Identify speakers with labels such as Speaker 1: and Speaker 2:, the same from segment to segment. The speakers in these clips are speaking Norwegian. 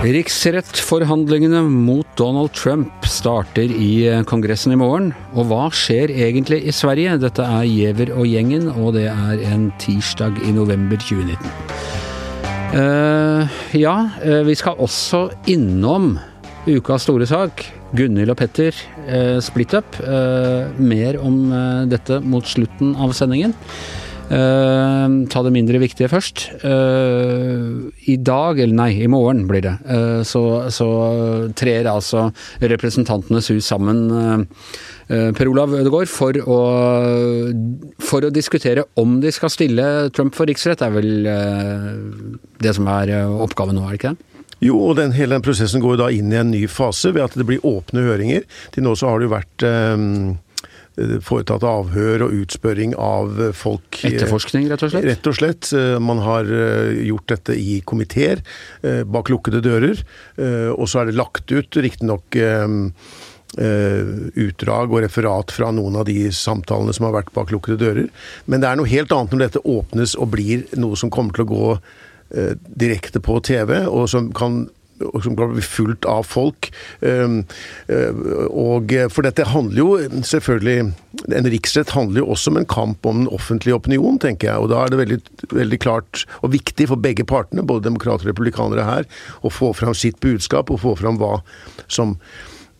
Speaker 1: Riksrettforhandlingene mot Donald Trump starter i eh, Kongressen i morgen. Og hva skjer egentlig i Sverige? Dette er Giæver og gjengen, og det er en tirsdag i november 2019. Uh, eh, ja, uh, vi skal også innom ukas store sak. Gunhild og Petter, eh, split up. mer om dette mot slutten av sendingen. Uh, ta det mindre viktige først. Uh, I dag, eller nei, i morgen blir det, uh, så, så, trer altså Representantenes hus sammen, Per Olav Ødegaard, for å, for å diskutere om de skal stille Trump for riksrett. Det er vel det som er oppgaven nå, er det ikke det?
Speaker 2: Jo, og den, hele den prosessen går da inn i en ny fase ved at det blir åpne høringer. Til nå så har det jo vært um foretatt avhør og utspørring av folk
Speaker 1: eh, Etterforskning, rett og slett?
Speaker 2: Rett og slett. Man har gjort dette i komiteer, bak lukkede dører. Og så er det lagt ut, riktignok utdrag og referat fra noen av de samtalene som har vært bak lukkede dører. Men det er noe helt annet når dette åpnes og blir noe som kommer til å gå direkte på TV, og som kan som kan bli fulgt av folk. Ehm, eh, og For dette handler jo selvfølgelig En riksrett handler jo også om en kamp om den offentlige opinion, tenker jeg. Og da er det veldig, veldig klart og viktig for begge partene, både demokrater og republikanere her, å få fram sitt budskap og få fram hva som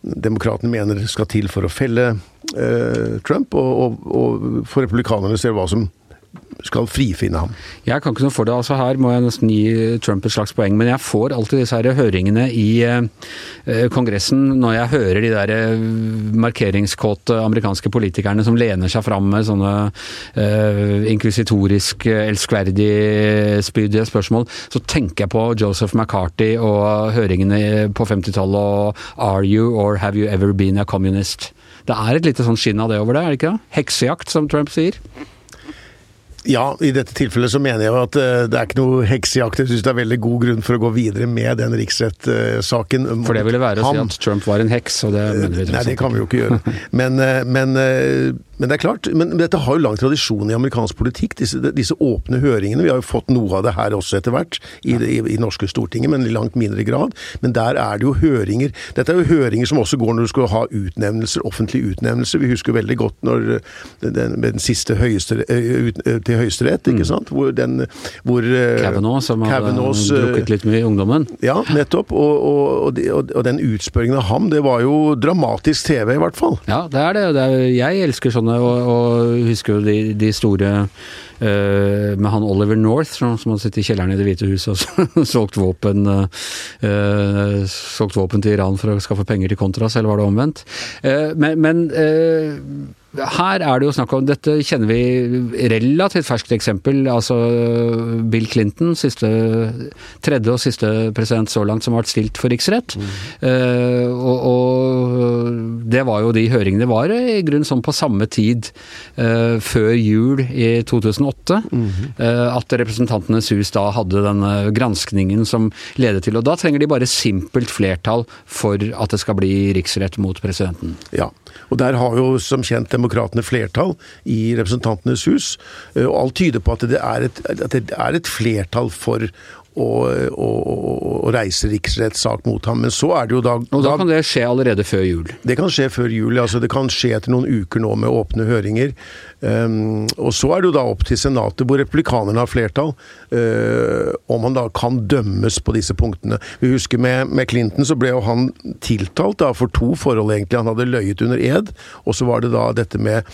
Speaker 2: demokratene mener skal til for å felle eh, Trump, og, og, og for republikanerne ser hva som skal frifinne ham.
Speaker 1: Jeg kan ikke noe for det. altså Her må jeg nesten gi Trump et slags poeng. Men jeg får alltid disse her høringene i eh, Kongressen når jeg hører de der eh, markeringskåte amerikanske politikerne som lener seg fram med sånne eh, inkvisitorisk elskverdig spydige spørsmål, så tenker jeg på Joseph McCarthy og høringene på 50-tallet og Are you or have you ever been a communist? Det er et lite sånn skinn av det over det, er det ikke? Heksejakt, som Trump sier.
Speaker 2: Ja, i dette tilfellet så mener jeg jo at eh, det er ikke noe heksejakt. Jeg syns det er veldig god grunn for å gå videre med den riksrettssaken.
Speaker 1: For det ville være å si at Trump var en heks, og det mener vi
Speaker 2: Nei, det kan vi jo ikke gjøre. Men, eh, men eh, men det er klart, men dette har jo lang tradisjon i amerikansk politikk, disse, disse, åpne høringene. Vi har jo fått noe av det her også etter hvert, i, i, i norske Stortinget, men i langt mindre grad. Men der er det jo høringer. Dette er jo høringer som også går når du skal ha utnevnelser, offentlige utnevnelser. Vi husker veldig godt når den, den siste høyestere, ut, til Høyesterett, ikke mm. sant? Hvor den hvor
Speaker 1: Kavanaugh, som hadde drukket litt mye i ungdommen.
Speaker 2: Ja, nettopp. Og, og, og, og den utspørringen av ham, det var jo dramatisk TV, i hvert fall.
Speaker 1: Ja, det er det. det er, jeg elsker sånne og, og husker jo de, de store uh, med han Oliver North, som, som hadde sittet i kjelleren i Det hvite huset og solgt våpen, uh, solgt våpen til Iran for å skaffe penger til Contras, eller var det omvendt? Uh, men, men her er det jo snakk om Dette kjenner vi relativt ferskt eksempel. Altså Bill Clinton, siste, tredje og siste president så langt som har vært stilt for riksrett. Mm. Uh, og, og, det var jo de høringene var i grunn sånn på samme tid uh, før jul i 2008. Mm. Uh, at Representantenes hus da hadde denne granskningen som ledet til Og da trenger de bare simpelt flertall for at det skal bli riksrett mot presidenten.
Speaker 2: Ja, og der har jo som kjent demokratene flertall i Representantenes hus. Eh, og alt tyder på at det er et, at det er et flertall for å, og, og reise riksrettssak mot ham. Men så er det jo da
Speaker 1: Og da kan det skje allerede før jul?
Speaker 2: Det kan skje før jul. altså Det kan skje etter noen uker nå med åpne høringer. Um, og så er det jo da opp til Senatet, hvor republikanerne har flertall, uh, om han da kan dømmes på disse punktene. Vi husker med, med, Clinton så ble jo han tiltalt da for to forhold, egentlig. Han hadde løyet under ed, og så var det da dette med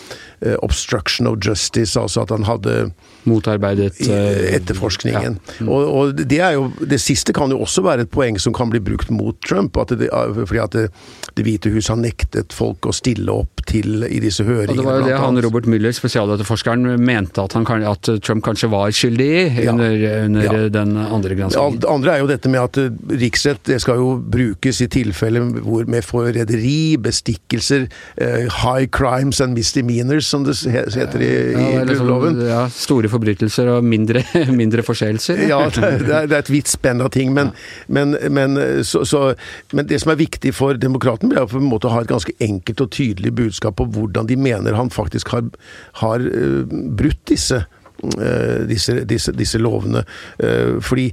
Speaker 2: uh, obstruction of justice, altså at han hadde
Speaker 1: Motarbeidet uh,
Speaker 2: etterforskningen. Ja. Mm. Og, og, det er jo Det siste kan jo også være et poeng som kan bli brukt mot Trump, at det, fordi at det, det hvite hus har nektet folk å stille opp til i disse høringene.
Speaker 1: Og det var jo det han Robert Müller spesialetterforskeren mente at, kan, at, Trump kanskje var skyldig i ja. under, under ja. den andre granskingen.
Speaker 2: Det andre er jo dette med at eh, riksrett det skal jo brukes i tilfelle hvor med forræderi, bestikkelser, uh, high crimes and misdemeanors, som det heter i, ja, i Grunnloven.
Speaker 1: ja, store forbrytelser og mindre, mindre forseelser.
Speaker 2: ja, det, er, det er et vidt spenn av ting. Men, men, men, så, så, men, det som er viktig for demokraten, blir på en måte å ha et ganske enkelt og tydelig budskap på hvordan de mener han faktisk har, har uh, brutt disse, uh, disse, disse, disse lovene. Uh, fordi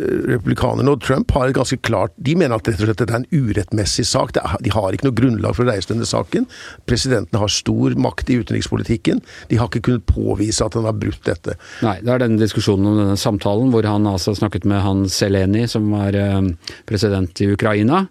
Speaker 2: republikanerne og Trump har et ganske klart De mener at rett og slett dette er en urettmessig sak. de har ikke noe grunnlag for å reise denne saken. Presidenten har stor makt i utenrikspolitikken. De har ikke kunnet påvise at han har brutt dette.
Speaker 1: Nei, det er denne diskusjonen om denne samtalen hvor han altså snakket med han Seleni som er eh, president i Ukraina,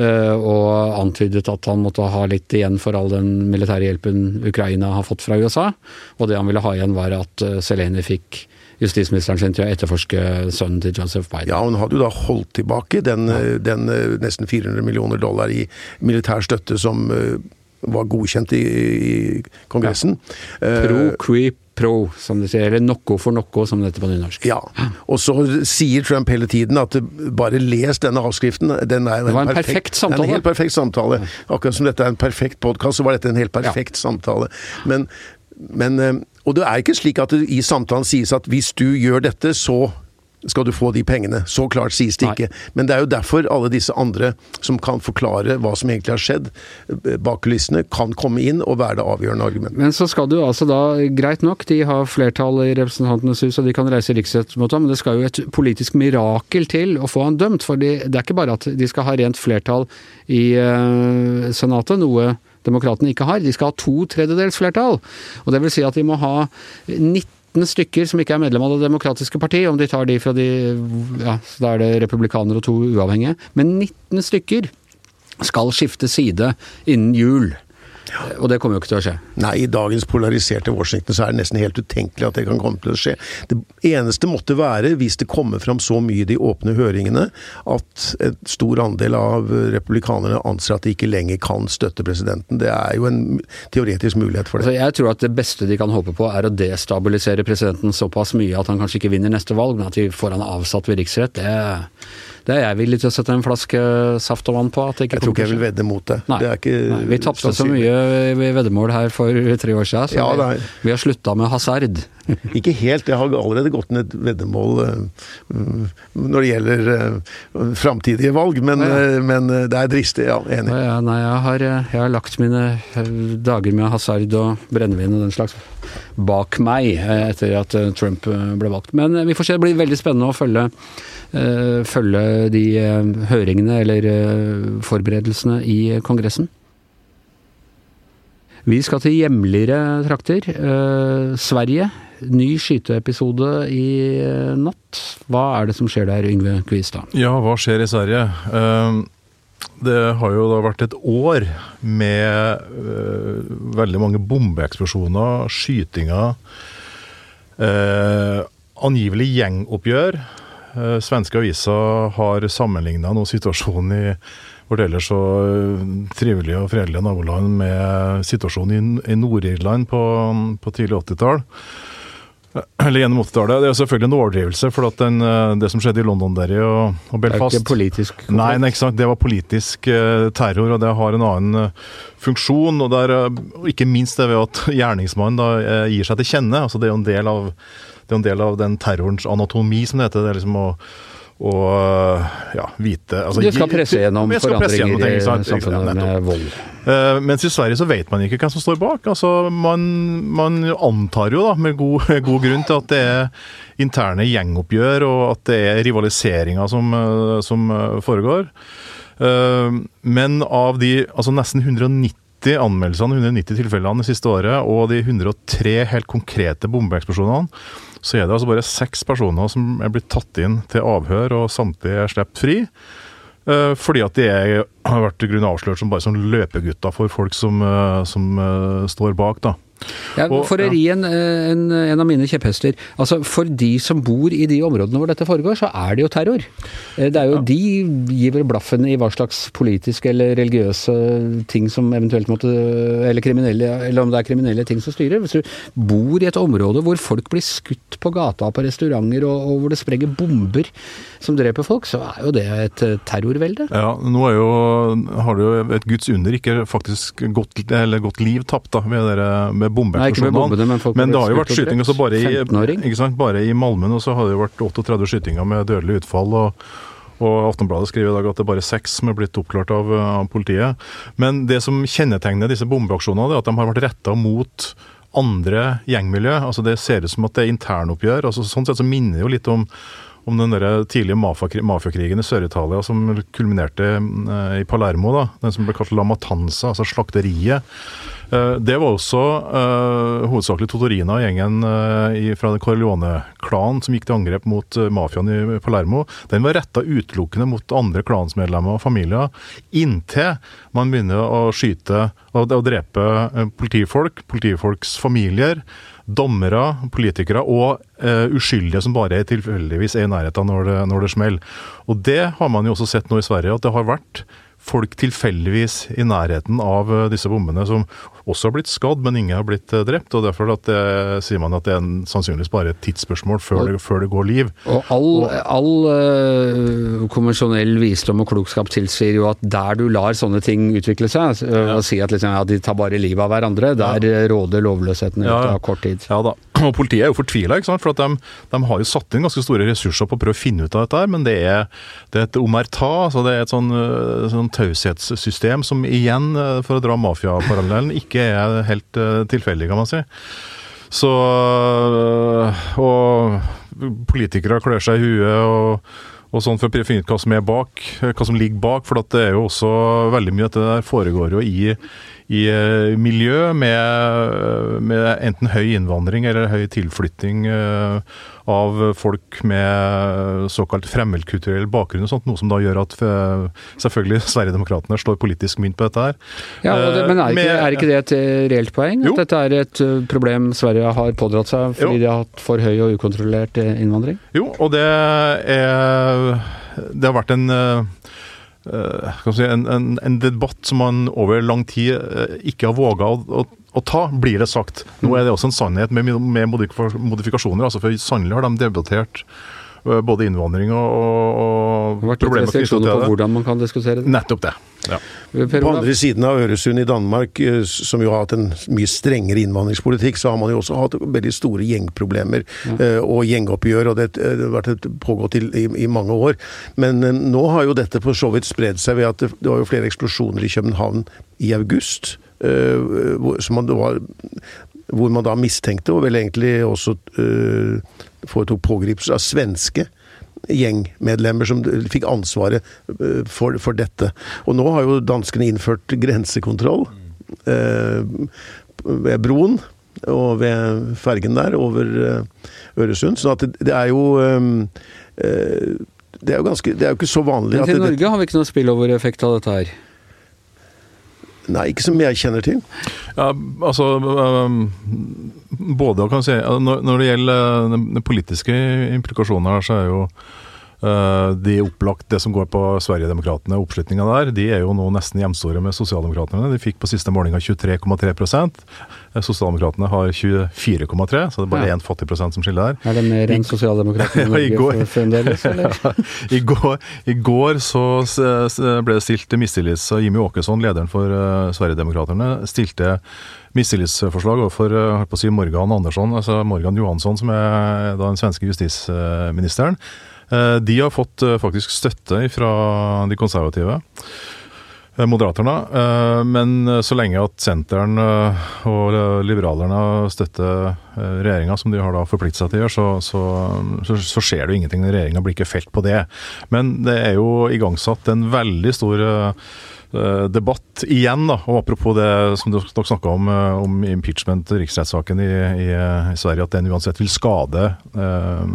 Speaker 1: eh, og antydet at han måtte ha litt igjen for all den militære hjelpen Ukraina har fått fra USA. Og det han ville ha igjen, var at Seleni fikk justisministeren sin til å etterforske sønnen til Joseph Biden.
Speaker 2: Ja, hun hadde jo da holdt tilbake den. Eh, den eh, nesten 400 millioner dollar i militær støtte som eh, var godkjent i, i Kongressen.
Speaker 1: Ja. Pro creep pro, som de sier, eller noe for noe, som det heter på nynorsk.
Speaker 2: Ja, og så sier Trump hele tiden at bare les denne avskriften. Den er
Speaker 1: det var en perfekt, perfekt samtale.
Speaker 2: En helt perfekt samtale. Akkurat som dette er en perfekt podkast, så var dette en helt perfekt ja. samtale. Men, men og det er ikke slik at det i samtalen sies at hvis du gjør dette, så skal du få de pengene. Så klart sies det ikke. Men det er jo derfor alle disse andre som kan forklare hva som egentlig har skjedd bak kulissene, kan komme inn og være det avgjørende argumentet.
Speaker 1: Men så skal du altså da, greit nok, de har flertall i Representantenes hus og de kan reise riksrett mot ham, men det skal jo et politisk mirakel til å få han dømt. For det er ikke bare at de skal ha rent flertall i uh, Senatet, noe demokratene ikke har. De skal ha to tredjedels flertall. Og det vil si at de må ha 19 stykker som ikke er medlem av Det demokratiske parti, om de tar de fra de Ja, da er det republikanere og to uavhengige. Men 19 stykker skal skifte side innen jul. Og det kommer jo ikke til å skje.
Speaker 2: Nei, i dagens polariserte Washington så er det nesten helt utenkelig at det kan komme til å skje. Det eneste måtte være, hvis det kommer fram så mye i de åpne høringene, at et stor andel av republikanerne anser at de ikke lenger kan støtte presidenten. Det er jo en teoretisk mulighet for det.
Speaker 1: Altså, jeg tror at det beste de kan håpe på, er å destabilisere presidenten såpass mye at han kanskje ikke vinner neste valg, men at de får han avsatt ved riksrett. det det er jeg villig til å sette en flaske saft og vann på.
Speaker 2: jeg tror ikke jeg vil vedde mot det.
Speaker 1: Nei.
Speaker 2: det ikke,
Speaker 1: nei vi tapte så mye i veddemål her for tre år siden, så ja, vi, vi, har slutta med hasard.
Speaker 2: ikke helt. Jeg har allerede gått ned et veddemål uh, når det gjelder uh, framtidige valg, men, ja. ja. men, det er dristig, ja. Enig.
Speaker 1: Ja, nei, jeg har, jeg har, lagt mine dager med hasard og brennevin og den slags bak meg etter at Trump ble valgt. Men vi får se, det blir veldig spennende å følge Eh, følge de eh, høringene eller eh, forberedelsene i Kongressen. Vi skal til hjemligere trakter. Sverige. Ny skyteepisode i natt. Hva er det som skjer der, Yngve Kvistad?
Speaker 3: Ja, hva skjer i Sverige? Det har jo da vært et år med veldig mange bombeeksplosjoner, skytinger, angivelig gjengoppgjør Eh, svenske aviser har sammenligna situasjonen i vårt ellers så eh, trivelige og fredelige naboland med situasjonen i, Nord-Irland på, på tidlig 80-tall. Eh, eller gjennom 80-tallet. Det er selvfølgelig en overdrivelse, for den, det som skjedde i Londonderry og, og Belfast
Speaker 1: Det er ikke politisk?
Speaker 3: Nei, nei, ikke sant? det var politisk terror, og det har en annen funksjon. og der, uh, Ikke minst det ved at gjerningsmannen da gir seg til kjenne. altså Det er jo en del av det er en del av den terrorens anatomi, som det heter. Det er liksom å, å ja, vite
Speaker 1: altså, Du skal presse gjennom forandringer i samfunnet ja, med vold?
Speaker 3: Uh, mens i Sverige så vet man ikke hvem som står bak. Altså, man, man antar jo da, med god, god, grunn til at det er interne gjengoppgjør, og at det er rivaliseringer som, eh, som eh, foregår. Uh, men av de altså nesten 190 anmeldelsene, 190 tilfellene det siste året, og de 103 helt konkrete bombeeksplosjonene, så er det altså bare seks personer som er blitt tatt inn til avhør, og samtlige er sluppet fri. Eh, fordi at de er, har vært grunn avslørt som bare som løpegutter for folk som, eh, som uh, står bak. da.
Speaker 1: Ja, for å ri en, en, en, av mine kjepphester. Altså, For de som bor i de områdene hvor dette foregår, så er det jo terror. Eh, det er jo. De gir vel blaffen i hva slags politiske eller religiøse ting som eventuelt måtte Eller kriminelle, eller om det er kriminelle ting som styrer. Hvis du bor i et område hvor folk blir skutt på gata på restauranter, og, og hvor det sprenger bomber som dreper folk, så er jo det et eh, terrorvelde.
Speaker 3: Ja, nå jo, har det jo et guds under ikke faktisk godt, eller godt liv tapt da, med, dere, med bombeeksplosjonene.
Speaker 1: Men
Speaker 3: men det har jo vært skytinger altså bare, i,
Speaker 1: 15-åring.
Speaker 3: ikke sant? bare i Malmö nå så har det jo vært 38 skytinger med dødelig utfall. og og Aftenbladet skriver i dag at det er bare seks som er blitt oppklart av, av politiet. Men det som kjennetegner disse bombeaksjonene, er at de har vært retta mot andre gjengmiljø. Altså Det ser ut som at det er internoppgjør. Altså sånn sett så minner det jo litt om, om den der tidlige mafiakrigen i Sør-Italia som kulminerte eh, i Palermo. da, Den som ble kalt La Matanza, altså slakteriet. Eh, Det var også uh, hovedsakelig Totorina, gjengen uh, i, fra Corleone-klanen, som gikk til angrep mot uh, mafiaen i Palermo. Den var retta utelukkende mot andre klansmedlemmer og familier, inntil man begynner å skyte og, og drepe politifolk, politifolks familier, dommere, politikere og eh, uskyldige som bare tilfeldigvis er i nærheten når det, når det smeller. Og det har man jo også sett nå i Sverige, at det har vært folk tilfeldigvis i nærheten av eh, disse bombene som også har blitt skadd, men ingen har blitt eh, drept. og Derfor det, sier man at det er en, sannsynligvis bare et tidsspørsmål før det, før det går liv.
Speaker 1: Og all, all uh, konvensjonell visdom og klokskap tilsier jo at der du lar sånne ting utvikle seg, øh, og si at liksom, ja, de tar bare livet av hverandre, der ja. råder lovløsheten i
Speaker 3: Ja, ja.
Speaker 1: av kort tid.
Speaker 3: Ja da, og Politiet er jo fortvila, for at de, de har jo satt inn ganske store ressurser på å prøve å finne ut av dette. her, Men det er, det er et omerta, altså det er et sånn, øh, sånn taushetssystem som igjen, øh, for å dra mafiaparallellen, ikke er helt øh, tilfeldig, kan man si. Så Og politikere klør seg i huet og, og sånn for å finne ut hva som er bak, hva som ligger bak. For det er jo også veldig mye at det der foregår jo i, i eh, miljø med, med enten høy innvandring eller høy tilflytting eh, av folk med såkalt fremmedkulturell bakgrunn og sånt, noe som da gjør at eh, selvfølgelig Sverigedemokraterna slår politisk mynt på dette her.
Speaker 1: Ja, det, Men er ikke,
Speaker 3: Med-
Speaker 1: er ikke det et øh, reelt poeng?
Speaker 3: Jo.
Speaker 1: At dette er et problem Sverige har pådratt seg fordi
Speaker 3: Jo.
Speaker 1: de har hatt for høy og ukontrollert innvandring?
Speaker 3: Jo, og det er Det har vært en eh, eh, en, en, en debatt som man over lang tid eh, ikke har våga å, å, å ta, blir det sagt. Nå er det også en sannhet med, med modifikasjoner. altså For sannelig har de debattert eh, både innvandring og, og,
Speaker 1: Det har vært
Speaker 3: problemer knyttet til
Speaker 1: på hvordan man kan diskutere det.
Speaker 3: Nettopp det. Ja.
Speaker 2: På andre siden av Øresund i Danmark, eh, som jo har hatt en mye strengere innvandringspolitikk, så har man jo også hatt veldig store gjengproblemer ja. og gjengoppgjør, og det, har vært et, pågått i, i, i mange år. Men nå har jo dette for så vidt spredd seg ved at det, det var jo flere eksplosjoner i København i august. Eh, som man, var, hvor man da mistenkte, og vel egentlig også uh, foretok pågripelse av svenske gjengmedlemmer som fikk ansvaret eh, for, for dette. Og nå har jo danskene innført grensekontroll eh, ved broen og ved fergen der over Øresund. Så at det, er jo det er jo ganske Det er jo ikke så vanlig
Speaker 1: Men til
Speaker 2: det,
Speaker 1: Norge har vi ikke noe spillover-effekt av dette her.
Speaker 2: Nei, ikke som jeg kjenner til.
Speaker 3: Ja, altså øhm, Både kan si, når, når det gjelder øh, de politiske implikasjoner, så er jo de opplagt, det som går på Sverigedemokraterna, oppslutninga der, de er jo nå nesten jevnstore med Sosialdemokratene. De fikk på siste målinga 23,3% Sosialdemokratene har 24,3 så det er bare
Speaker 1: Ja.
Speaker 3: fattig prosent som skiller der.
Speaker 1: Er det mer enn sosialdemokratene i Norge
Speaker 3: går.
Speaker 1: fremdeles, eller?
Speaker 3: I går, I går så ble det stilt mistillit, så Jimmy Åkesson, lederen for Sverigedemokraterne, Sverigedemokraterna, stilte mistillitsforslag overfor si Morgan Andersson, altså Morgan Johansson, som er da den svenske justisministeren. Eh, de har fått eh, faktisk støtte fra de konservative. eh, Moderaterna, men så lenge at Senteren og liberalerne støtter regjeringa, som de har da forpliktet seg til å gjøre, så, så, så, skjer det jo ingenting. Regjeringa blir ikke felt på det. Men det er jo igangsatt en veldig stor debatt igjen, da, og apropos det som dere snakka om, eh, om impeachment, riksrettssaken i, i, eh, i Sverige, at den uansett vil skade eh,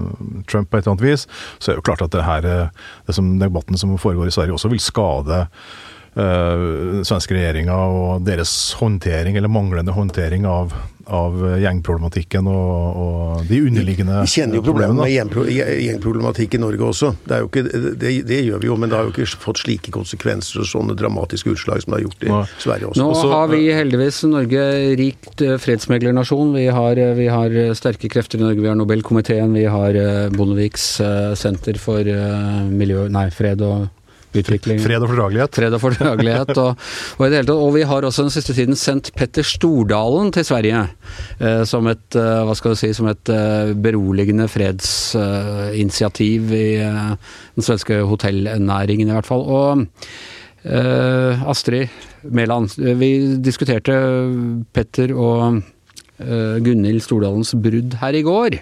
Speaker 3: Trump på et eller annet vis, så er det jo klart at det her, eh, det som, debatten som foregår i Sverige også vil skade eh, den svenske regjeringa og deres håndtering, eller manglende håndtering av, av gjengproblematikken og, og de underliggende
Speaker 2: Vi kjenner jo problemet
Speaker 3: problemene.
Speaker 2: med gjengproblematikk i Norge også. Det, er jo ikke, det, det gjør vi jo, men det har jo ikke fått slike konsekvenser og sånne dramatiske utslag som det har gjort i
Speaker 3: Nei.
Speaker 2: Sverige også.
Speaker 1: Nå
Speaker 3: Også-
Speaker 1: har vi heldigvis Norge rikt eh, fredsmeglernasjon. Vi har, eh, vi har eh, sterke krefter i Norge. Vi har Nobelkomiteen, vi har eh, Bondeviks eh, senter for eh, miljø, nei, fred og utvikling.
Speaker 3: Fred og fordragelighet.
Speaker 1: Fred og fordragelighet. og, og, i det hele tatt, og vi har også den siste tiden sendt Petter Stordalen til Sverige. Eh, som et eh, hva skal du si, som et eh, beroligende fredsinitiativ i eh, den svenske hotellnæringen, i hvert fall. Og eh, Astrid Mæland, vi diskuterte Petter og eh, Gunhild Stordalens brudd her i går.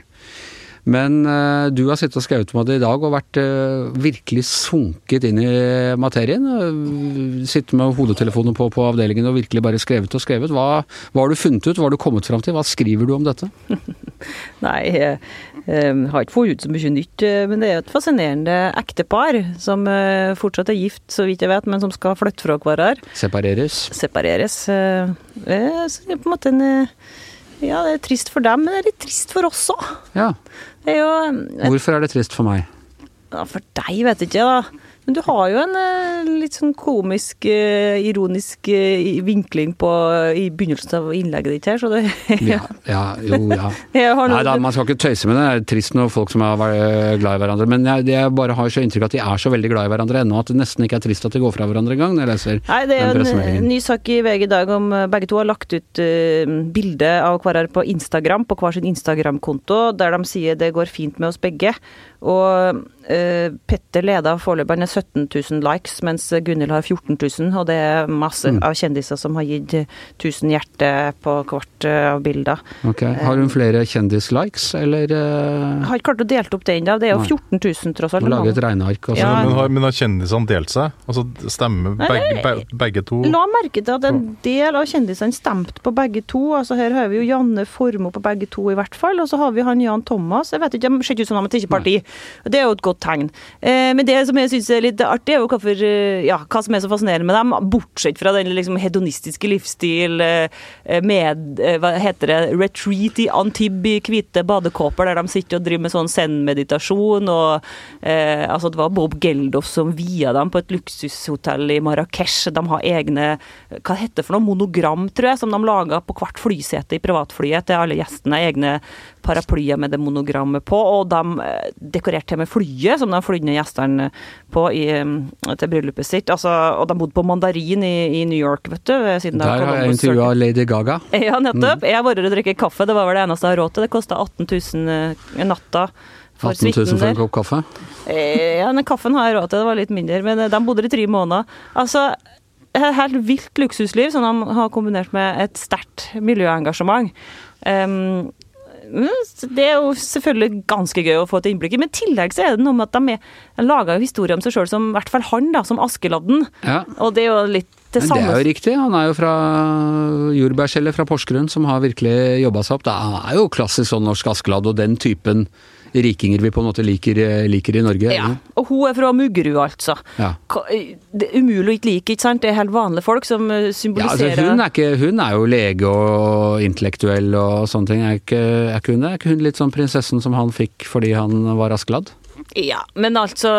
Speaker 1: Men uh, du har sittet og skrevet om det i dag og vært uh, virkelig sunket inn i materien. Uh, sittet med hodetelefonen på på avdelingen og virkelig bare skrevet og skrevet. Hva, hva har du funnet ut, hva har du kommet fram til, hva skriver du om dette?
Speaker 4: Nei, jeg, jeg har ikke funnet ut så mye nytt, men det er et fascinerende ektepar som fortsatt er gift, så vidt jeg vet, men som skal flytte fra hverandre.
Speaker 1: Separeres?
Speaker 4: Separeres. Det er på en måte en ja, det er trist for dem, men det er litt trist for oss òg.
Speaker 1: Ja. Hvorfor er det trist for meg?
Speaker 4: Ja, for deg vet jeg ikke, da. Men du har jo en uh, litt sånn komisk, uh, ironisk uh, vinkling på i begynnelsen av innlegget ditt her, så det
Speaker 1: ja. ja, jo, ja. Nei da, man skal ikke tøyse med det. Det er trist når folk som er glad i hverandre. Men jeg, jeg bare har så inntrykk av at de er så veldig glad i hverandre ennå at det nesten ikke er trist at de går fra hverandre engang, når jeg leser
Speaker 4: Nei, det er jo en ny sak i VG i dag om begge to har lagt ut bilde av hverandre på Instagram, på hver sin Instagram-konto, der de sier det går fint med oss begge. Og eh, Petter leder foreløpig, han er 17 000 likes, mens Gunhild har 14 000. Og det er masse mm. av kjendiser som har gitt 1000 hjerter på hvert uh, av bilder.
Speaker 1: Okay. Har hun flere kjendislikes, eller? Jeg
Speaker 4: Har ikke klart å dele opp det ennå. Det er jo 14 000, tross alt.
Speaker 1: Må lage et regneark.
Speaker 3: Ja. Men, har, men har kjendisene delt seg? Altså stemmer begge, begge, begge to?
Speaker 4: La merke til at en del av kjendisene stemte på begge to. Altså Her har vi jo Janne Formoe på begge to, i hvert fall. Og så har vi han Jan Thomas. Jeg vet ikke, det ser ikke ut som han har tatt parti. Det er jo et godt tegn. Eh, men det som jeg syns er litt artig, er jo hvorfor, eh, ja, hva som er så fascinerende med dem, bortsett fra den liksom hedonistiske livsstil eh, med hva heter det, retreat i Antibes i hvite badekåper, der de sitter og driver med sånn zen-meditasjon. og eh, altså Det var Bob Geldof som via dem på et luksushotell i Marrakech. De har egne hva heter det for noe, monogram, tror jeg, som de laga på hvert flysete i privatflyet til alle gjestene. Egne paraplyer med det monogrammet på, og de dekorerte til med flyet som de ned gjestene på i, til bryllupet sitt. Altså, og de bodde på Mandarin i, i New York, vet du.
Speaker 1: Der har jeg intervjua Lady Gaga.
Speaker 4: Ja, nettopp. Mm. Jeg har vært og drukket kaffe, det var vel det eneste jeg har råd til. Det kosta 18 000 natta.
Speaker 1: For 18 000 for en kopp kaffe?
Speaker 4: Eh, ja, den kaffen har jeg råd til, det var litt mindre. Men eh, de bodde i tre måneder. Altså, helt vilt luksusliv som de har kombinert med et sterkt miljøengasjement. Um, det er jo selvfølgelig ganske gøy å få et innblikk i, men i tillegg så er det noe med at de, er, laga historie om seg sjøl som i hvert fall han, da, som Askeladden. Ja. Og det er jo litt det samme.
Speaker 1: Men det er jo riktig, han er jo fra jordbærskjellet fra Porsgrunn som har virkelig jobba seg opp. Det er jo klassisk sånn norsk Askeladd og den typen rikinger vi på en måte liker, liker i Norge.
Speaker 4: Ja, og hun er fra Muggerud, altså. Ja. Det er umulig å ikke like, ikke sant? Det er helt vanlige folk som eh, symboliserer
Speaker 1: ja, altså hun, er ikke, hun, er jo lege og intellektuell og sånne ting. Er ikke, er ikke hun? Er ikke hun litt sånn prinsessen som han fikk fordi han var Askeladd?
Speaker 4: Ja, men altså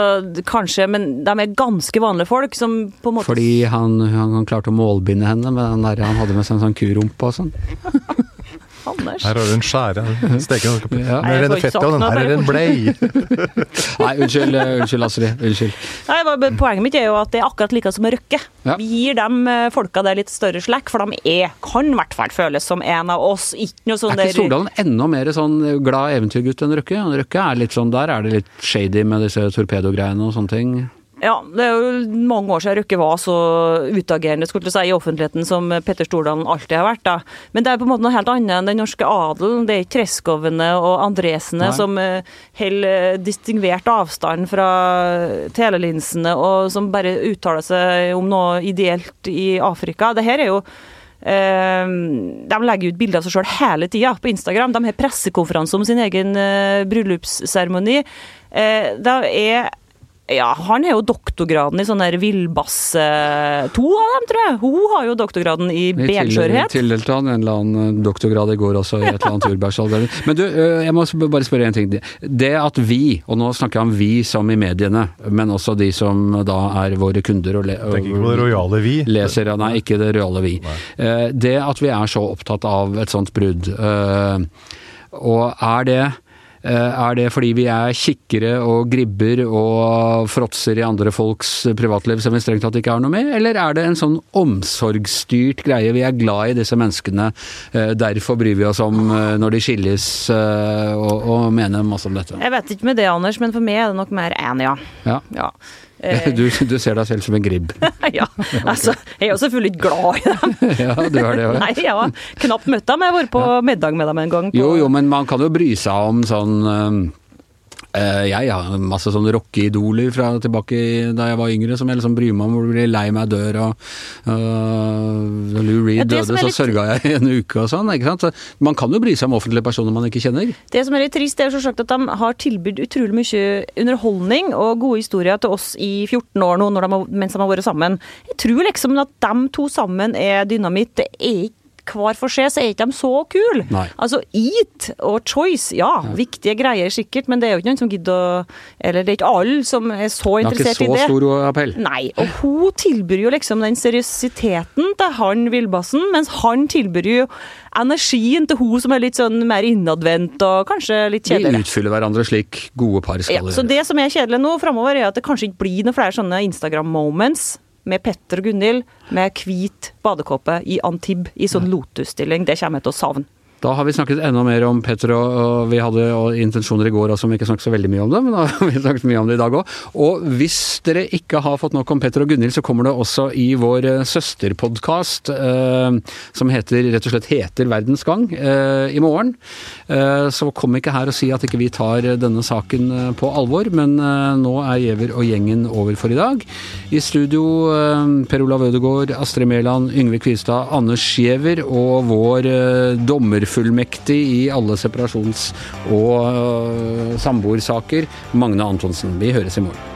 Speaker 4: Kanskje, men de er ganske vanlige folk som på en måte
Speaker 1: Fordi han, han, han klarte å målbinde henne med den der han hadde med seg en sånn kurumpe og sånn?
Speaker 3: Anders. Her har du en skjære. Steker noe ja. Mer enn fett, og den her er en blei.
Speaker 1: Nei, unnskyld, eh, unnskyld Astrid. Unnskyld.
Speaker 4: Nei, poenget mitt er jo at det er akkurat like som Røkke. Ja. Vi gir dem eh, folka der litt større slekk, for de er, kan i hvert fall føles som en av oss. Ikke noe sånn
Speaker 1: Er ikke Stordalen enda mer sånn glad eventyrgutt enn Røkke? Røkke er litt sånn, Der er det litt shady med disse torpedogreiene og sånne ting.
Speaker 4: Ja, det er jo mange år siden Røkke var så utagerende skulle si, i offentligheten som Petter Stordalen alltid har vært. da. Men det er på en måte noe helt annet enn den norske adelen. Det er ikke Treskovene og Andresene Nei. som uh, holder distingvert avstand fra telelinsene, og som bare uttaler seg om noe ideelt i Afrika. Det her er jo Uh, de legger ut bilder av seg sjøl hele tida på Instagram. De har pressekonferanse om sin egen bryllupsseremoni. Det er ja, han har jo doktorgraden i sånn der villbass To av dem, tror jeg. Hun har jo doktorgraden i benskjørhet.
Speaker 1: Tildelte han en eller annen eh, doktorgrad i går også, i et eller annet urbergsalder. Men du, eh, jeg må bare spørre en ting. Det at vi, og nå snakker jeg om vi som i mediene, men også de som da er våre kunder og, le,
Speaker 3: og ikke det rojale vi.
Speaker 1: leser, nei, ikke det rojale vi. Nei. Eh, det at vi er så opptatt av et sånt brudd, og er det Er det fordi vi er kikkere og gribber og fråtser i andre folks privatliv som vi strengt tatt ikke har noe med, eller er det en sånn omsorgsstyrt greie? Vi er glad i disse menneskene, derfor bryr vi oss om når de skilles og, og mener masse om dette.
Speaker 4: Jeg vet ikke med det, Anders, men for meg er det nok mer én, ja.
Speaker 1: ja.
Speaker 4: ja.
Speaker 1: Du, du, ser deg selv som en gribb?
Speaker 4: ja, altså, jeg er jo selvfølgelig glad i dem.
Speaker 1: ja, du er det også.
Speaker 4: Nei, jeg har knapt møtt dem. Jeg har vært på middag med dem en gang. På...
Speaker 1: Jo, jo, men man kan jo bry seg om sånn jeg har masse sånne rockeidoler fra tilbake da jeg var yngre, som jeg liksom bryr meg om hvor de blir lei meg dør, og uh, Lou Reed ja, døde, så litt... sørga jeg i en uke og sånn. ikke sant? Så man kan jo bry seg om offentlige personer man ikke kjenner.
Speaker 4: Det som er litt trist, det er jo selvsagt at de har tilbudt utrolig mye underholdning og gode historier til oss i 14 år nå, de har, mens de har vært sammen. Jeg tror liksom at de to sammen er dynamitt. Det er ikke hver for seg, så er ikke de så kule. Altså Eat og Choice, ja, ja, viktige greier sikkert, men det er jo ikke noen som gidder å Eller det er ikke alle som er så interessert i det.
Speaker 1: Det er ikke så stor appell.
Speaker 4: Nei, og hun tilbyr jo liksom den seriøsiteten til han Vilbassen, mens han tilbyr jo energien til hun som er litt sånn mer innadvendt og kanskje litt kjedelig.
Speaker 1: De utfyller hverandre slik gode par skal
Speaker 4: ja, Så det som er kjedelig nå framover, er at det kanskje ikke blir noen flere sånne Instagram-moments med Petter og Gunhild med hvit badekåpe i Antibes i sånn lotusstilling. Det kommer jeg til å savne.
Speaker 1: Da har vi snakket enda mer om Petter, og, vi hadde intensjoner i går også om ikke snakket så veldig mye om det, men da har vi snakket mye om det i dag òg. Og hvis dere ikke har fått nok om Petter og Gunhild, så kommer det også i vår eh, søsterpodkast, eh, som heter, rett og slett heter Verdens gang, eh, i morgen. Så kom ikke her og si at ikke vi tar denne saken på alvor, men nå er Giæver og gjengen over for i dag. I studio Per Olav Ødegaard, Astrid Mæland, Yngve Kvistad, Anders Giæver og vår dommer overfullmektig i alle separasjons- og uh, samboersaker, Magne Antonsen. Vi høres i morgen.